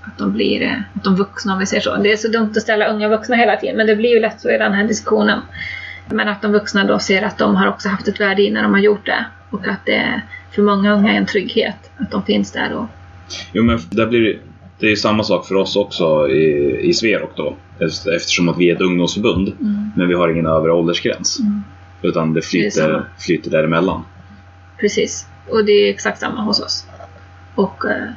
Att de blir eh, att de vuxna om vi säger så. Det är så dumt att ställa unga vuxna hela tiden men det blir ju lätt så i den här diskussionen. Men att de vuxna då ser att de har också haft ett värde i när de har gjort det. Och att det för många unga är en trygghet att de finns där och Jo men där blir det, det är ju samma sak för oss också i, i Sverok då. Eftersom att vi är ett ungdomsförbund. Men vi har ingen övre åldersgräns. Utan det Det flyter, samma. flyter däremellan. Precis. Och det är exakt samma hos oss. Och eh,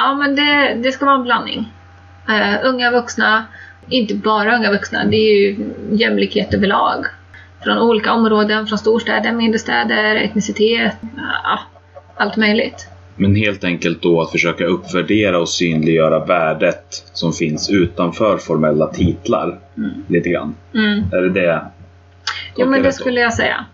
Ja, men det, det ska vara en blandning. Eh, unga vuxna, inte bara unga vuxna, det är ju jämlikhet överlag. Från olika områden, från storstäder, mindre städer, etnicitet, ja, allt möjligt. Men helt enkelt då att försöka uppvärdera och synliggöra värdet som finns utanför formella titlar. Lite grann. Mm. Är det det? Jo, men det skulle jag säga.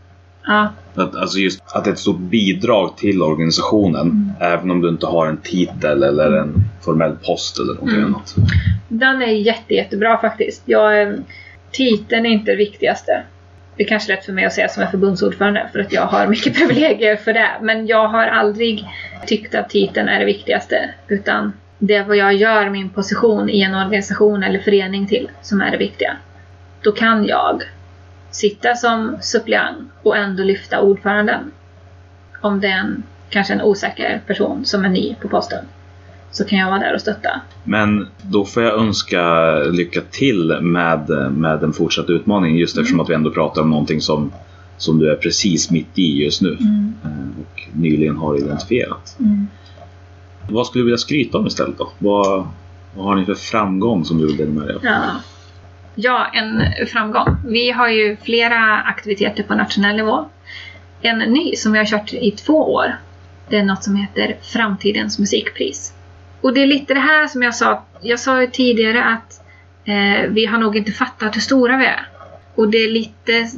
Ja, Att, alltså just att det är ett stort bidrag till organisationen. Även om du inte har en titel eller en formell post eller någonting Mm. annat. den är jätte, jättebra faktiskt. Jag, eh, titeln är inte det viktigaste. Det är kanske är lätt för mig att säga som är förbundsordförande för att jag har mycket privilegier för det. Men jag har aldrig tyckt att titeln är det viktigaste. Utan det är vad jag gör min position i en organisation eller förening till som är det viktiga. Då kan jag sitta som suppleant och ändå lyfta ordföranden. Om det är en, kanske en osäker person som är ny på posten. Så kan jag vara där och stötta. Men då får jag önska lycka till med, med den fortsatta utmaningen. Just eftersom att vi ändå pratar om någonting som, som du är precis mitt i just nu. eh, Och nyligen har identifierat. Vad skulle du vilja skryta om istället då? Vad, vad har ni för framgång som du vill dela med dig av? Ja ja, en framgång. Vi har ju flera aktiviteter på nationell nivå. En ny som vi har kört i två år, det är något som heter Framtidens musikpris. Och det är lite det här som jag sa. Jag sa ju tidigare att eh, vi har nog inte fattat hur stora vi är. Och det är lite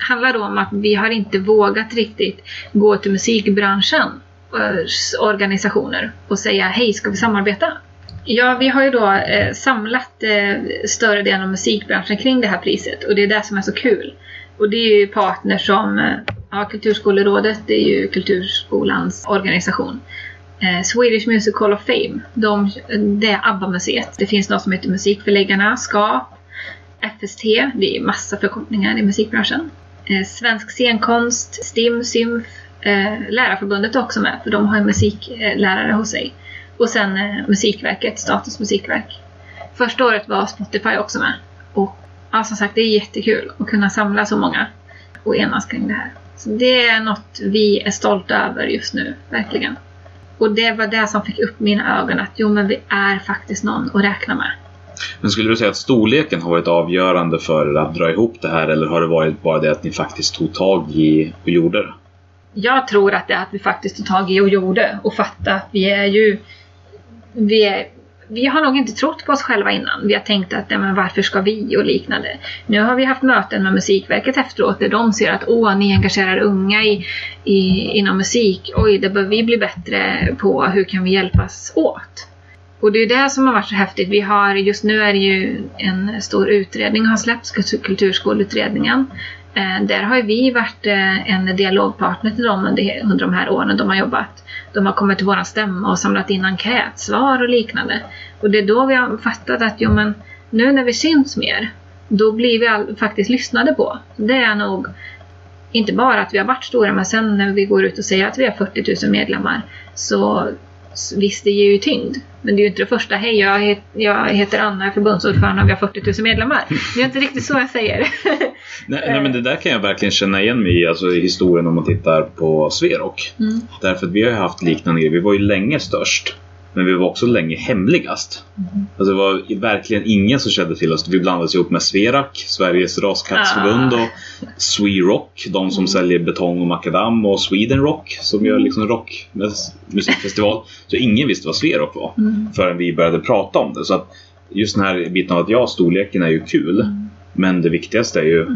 handlar då om att vi har inte vågat riktigt gå till musikbranschen eh, organisationer och säga hej, ska vi samarbeta? Ja, vi har ju då eh, samlat eh, större delen av musikbranschen kring det här priset och det är det som är så kul. Och det är ju partners som eh, ja, Kulturskolerådet, det är ju Kulturskolans organisation. Eh, Swedish Music Hall of Fame, de, det är ABBA-museet. Det finns något som heter Musikförläggarna, SKAP, FST, det är massa förkortningar i musikbranschen. Eh, Svensk scenkonst, STIM, SYMF, eh, Lärarförbundet är också med, för de har ju musiklärare hos sig. Och sen eh, Musikverket, Statens musikverk. Första året var Spotify också med. Och ja, som sagt, det är jättekul att kunna samla så många och enas kring det här. Så det är något vi är stolta över just nu, verkligen. Och det var det som fick upp mina ögon att jo, men vi är faktiskt någon att räkna med. Men skulle du säga att storleken har varit avgörande för att dra ihop det här eller har det varit bara det att ni faktiskt tog tag i och gjorde det? Jag tror att det är att vi faktiskt tog tag i och gjorde och fattade att vi är ju... Vi, vi har nog inte trott på oss själva innan. Vi har tänkt att men varför ska vi och liknande. Nu har vi haft möten med Musikverket efteråt där de ser att åh, ni engagerar unga i, i, inom musik. Oj, det bör vi bli bättre på. Hur kan vi hjälpas åt? Och det är det som har varit så häftigt. Vi har, just nu är det ju en stor utredning har släppts, Kulturskoleutredningen. Eh, där har ju vi varit eh, en dialogpartner till dem under, under de här åren de har jobbat. De har kommit till våran stämma och samlat in enkätsvar och liknande. Och det är då vi har fattat att jo, men nu när vi syns mer, då blir vi all, faktiskt lyssnade på. Det är nog inte bara att vi har varit stora, men sen när vi går ut och säger att vi har 40 000 medlemmar, så visst, det ger ju tyngd. Men det är ju inte det första, hej jag, het, jag heter Anna, jag är förbundsordförande och vi har 40 000 medlemmar. Det är inte riktigt så jag säger. Nej, nej men det där kan jag verkligen känna igen mig i, alltså i historien om man tittar på Sverok. Mm. Därför att vi har ju haft liknande grejer. Vi var ju länge störst. Men vi var också länge hemligast. Mm. Alltså det var verkligen ingen som kände till oss. Vi blandades ihop med Sverak, Sveriges raskattsförbund Ah. och Swerock, de som säljer betong och makadam och Sweden Rock som gör liksom rock musikfestival. Så ingen visste vad Sverok var förrän vi började prata om det. Så att just den här biten av att ja, storleken är ju kul. Men det viktigaste är ju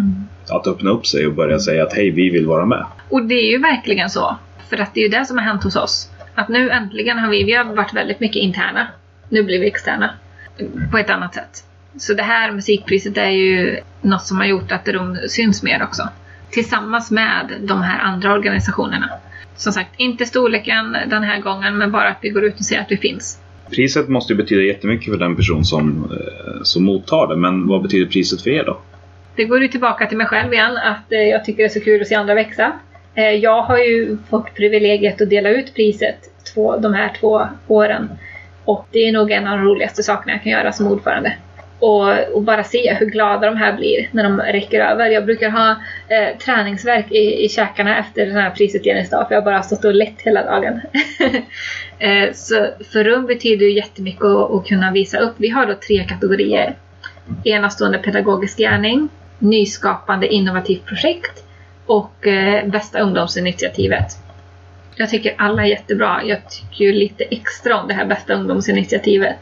att öppna upp sig och börja säga att hej, vi vill vara med. Och det är ju verkligen så. För att det är ju det som har hänt hos oss. Att nu äntligen har vi, vi har varit väldigt mycket interna. Nu blir vi externa. På ett annat sätt. Så det här musikpriset är ju något som har gjort att de syns mer också. Tillsammans med de här andra organisationerna. Som sagt, inte storleken den här gången, men bara att vi går ut och säger att vi finns. Priset måste ju betyda jättemycket för den person som, eh, som mottar det. Men vad betyder priset för er då? Det går ju tillbaka till mig själv igen, att eh, jag tycker det är så kul att se andra växa. Eh, jag har ju fått privilegiet att dela ut priset två, de här två åren. Och det är nog en av de roligaste sakerna jag kan göra som ordförande. Och, och bara se hur glada de här blir när de räcker över. Jag brukar ha eh, träningsverk i, i käkarna efter den här prisutdelningsdagen för jag har bara stått och lett hela dagen. eh, så för rum betyder ju jättemycket att, att kunna visa upp. Vi har då tre kategorier. Enastående pedagogisk gärning, nyskapande innovativt projekt och eh, bästa ungdomsinitiativet. Jag tycker alla är jättebra. Jag tycker ju lite extra om det här bästa ungdomsinitiativet.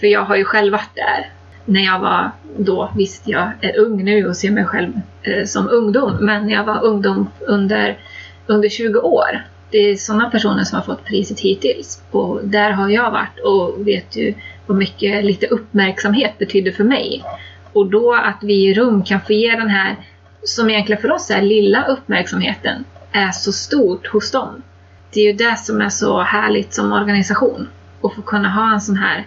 För jag har ju själv varit där. När jag var då, visst jag är ung nu och ser mig själv eh, som ungdom, men när jag var ungdom under, under 20 år. Det är sådana personer som har fått priset hittills. Och där har jag varit och vet ju vad mycket lite uppmärksamhet betyder för mig. Och då att vi i rum kan få ge den här, som egentligen för oss är lilla uppmärksamheten, är så stort hos dem. Det är ju det som är så härligt som organisation. Att få kunna ha en sån här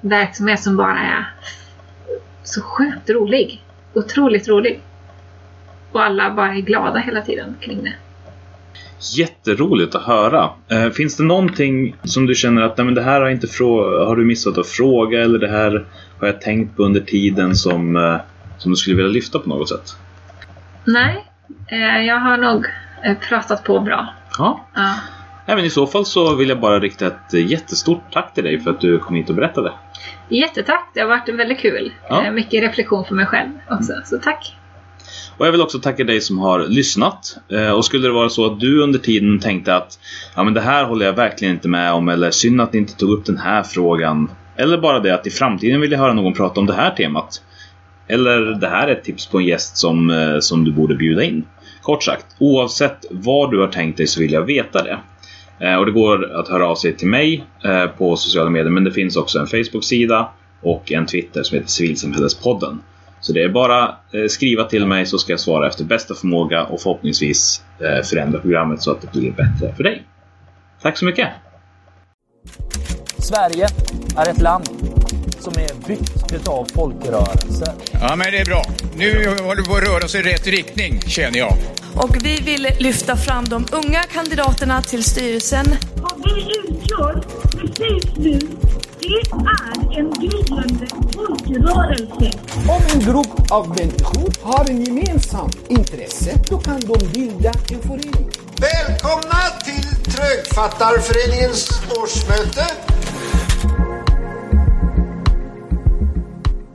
verksamhet som bara är så sjukt rolig. Otroligt rolig. Och alla bara är glada hela tiden kring det. Jätteroligt att höra. Eh, finns det någonting som du känner att nej, men det här har, inte har du missat att fråga eller det här har jag tänkt på under tiden som, eh, som du skulle vilja lyfta på något sätt? Nej, eh, jag har nog eh, pratat på bra. Ja. Ja. Även i så fall så vill jag bara rikta ett eh, jättestort tack till dig för att du kom hit och berättade. Jättetack, det har varit väldigt kul. Ja. Mycket reflektion för mig själv också, så tack. Och jag vill också tacka dig som har lyssnat. Och skulle det vara så att du under tiden tänkte att ja, men det här håller jag verkligen inte med om eller synd att ni inte tog upp den här frågan. Eller bara det att i framtiden vill jag höra någon prata om det här temat. Eller det här är ett tips på en gäst som, eh, som du borde bjuda in. Kort sagt, oavsett vad du har tänkt dig så vill jag veta det. Eh, Och det går att höra av sig till mig eh, på sociala medier men det finns också en Facebook-sida och en Twitter som heter Civilsamhällespodden. Så det är bara eh, skriva till mig så ska jag svara efter bästa förmåga och förhoppningsvis eh, förändra programmet så att det blir bättre för dig. Tack så mycket! Sverige är ett land som är byggt utav folkrörelser. Ja, men det är bra. Nu håller vi på att röra oss i rätt riktning, känner jag. Och vi vill lyfta fram de unga kandidaterna till styrelsen. Vad vi utgör precis nu, det är en gryende folkrörelse. Om en grupp av människor har en gemensam intresse, då kan de bilda en förening. Välkomna till Trögfattarföreningens årsmöte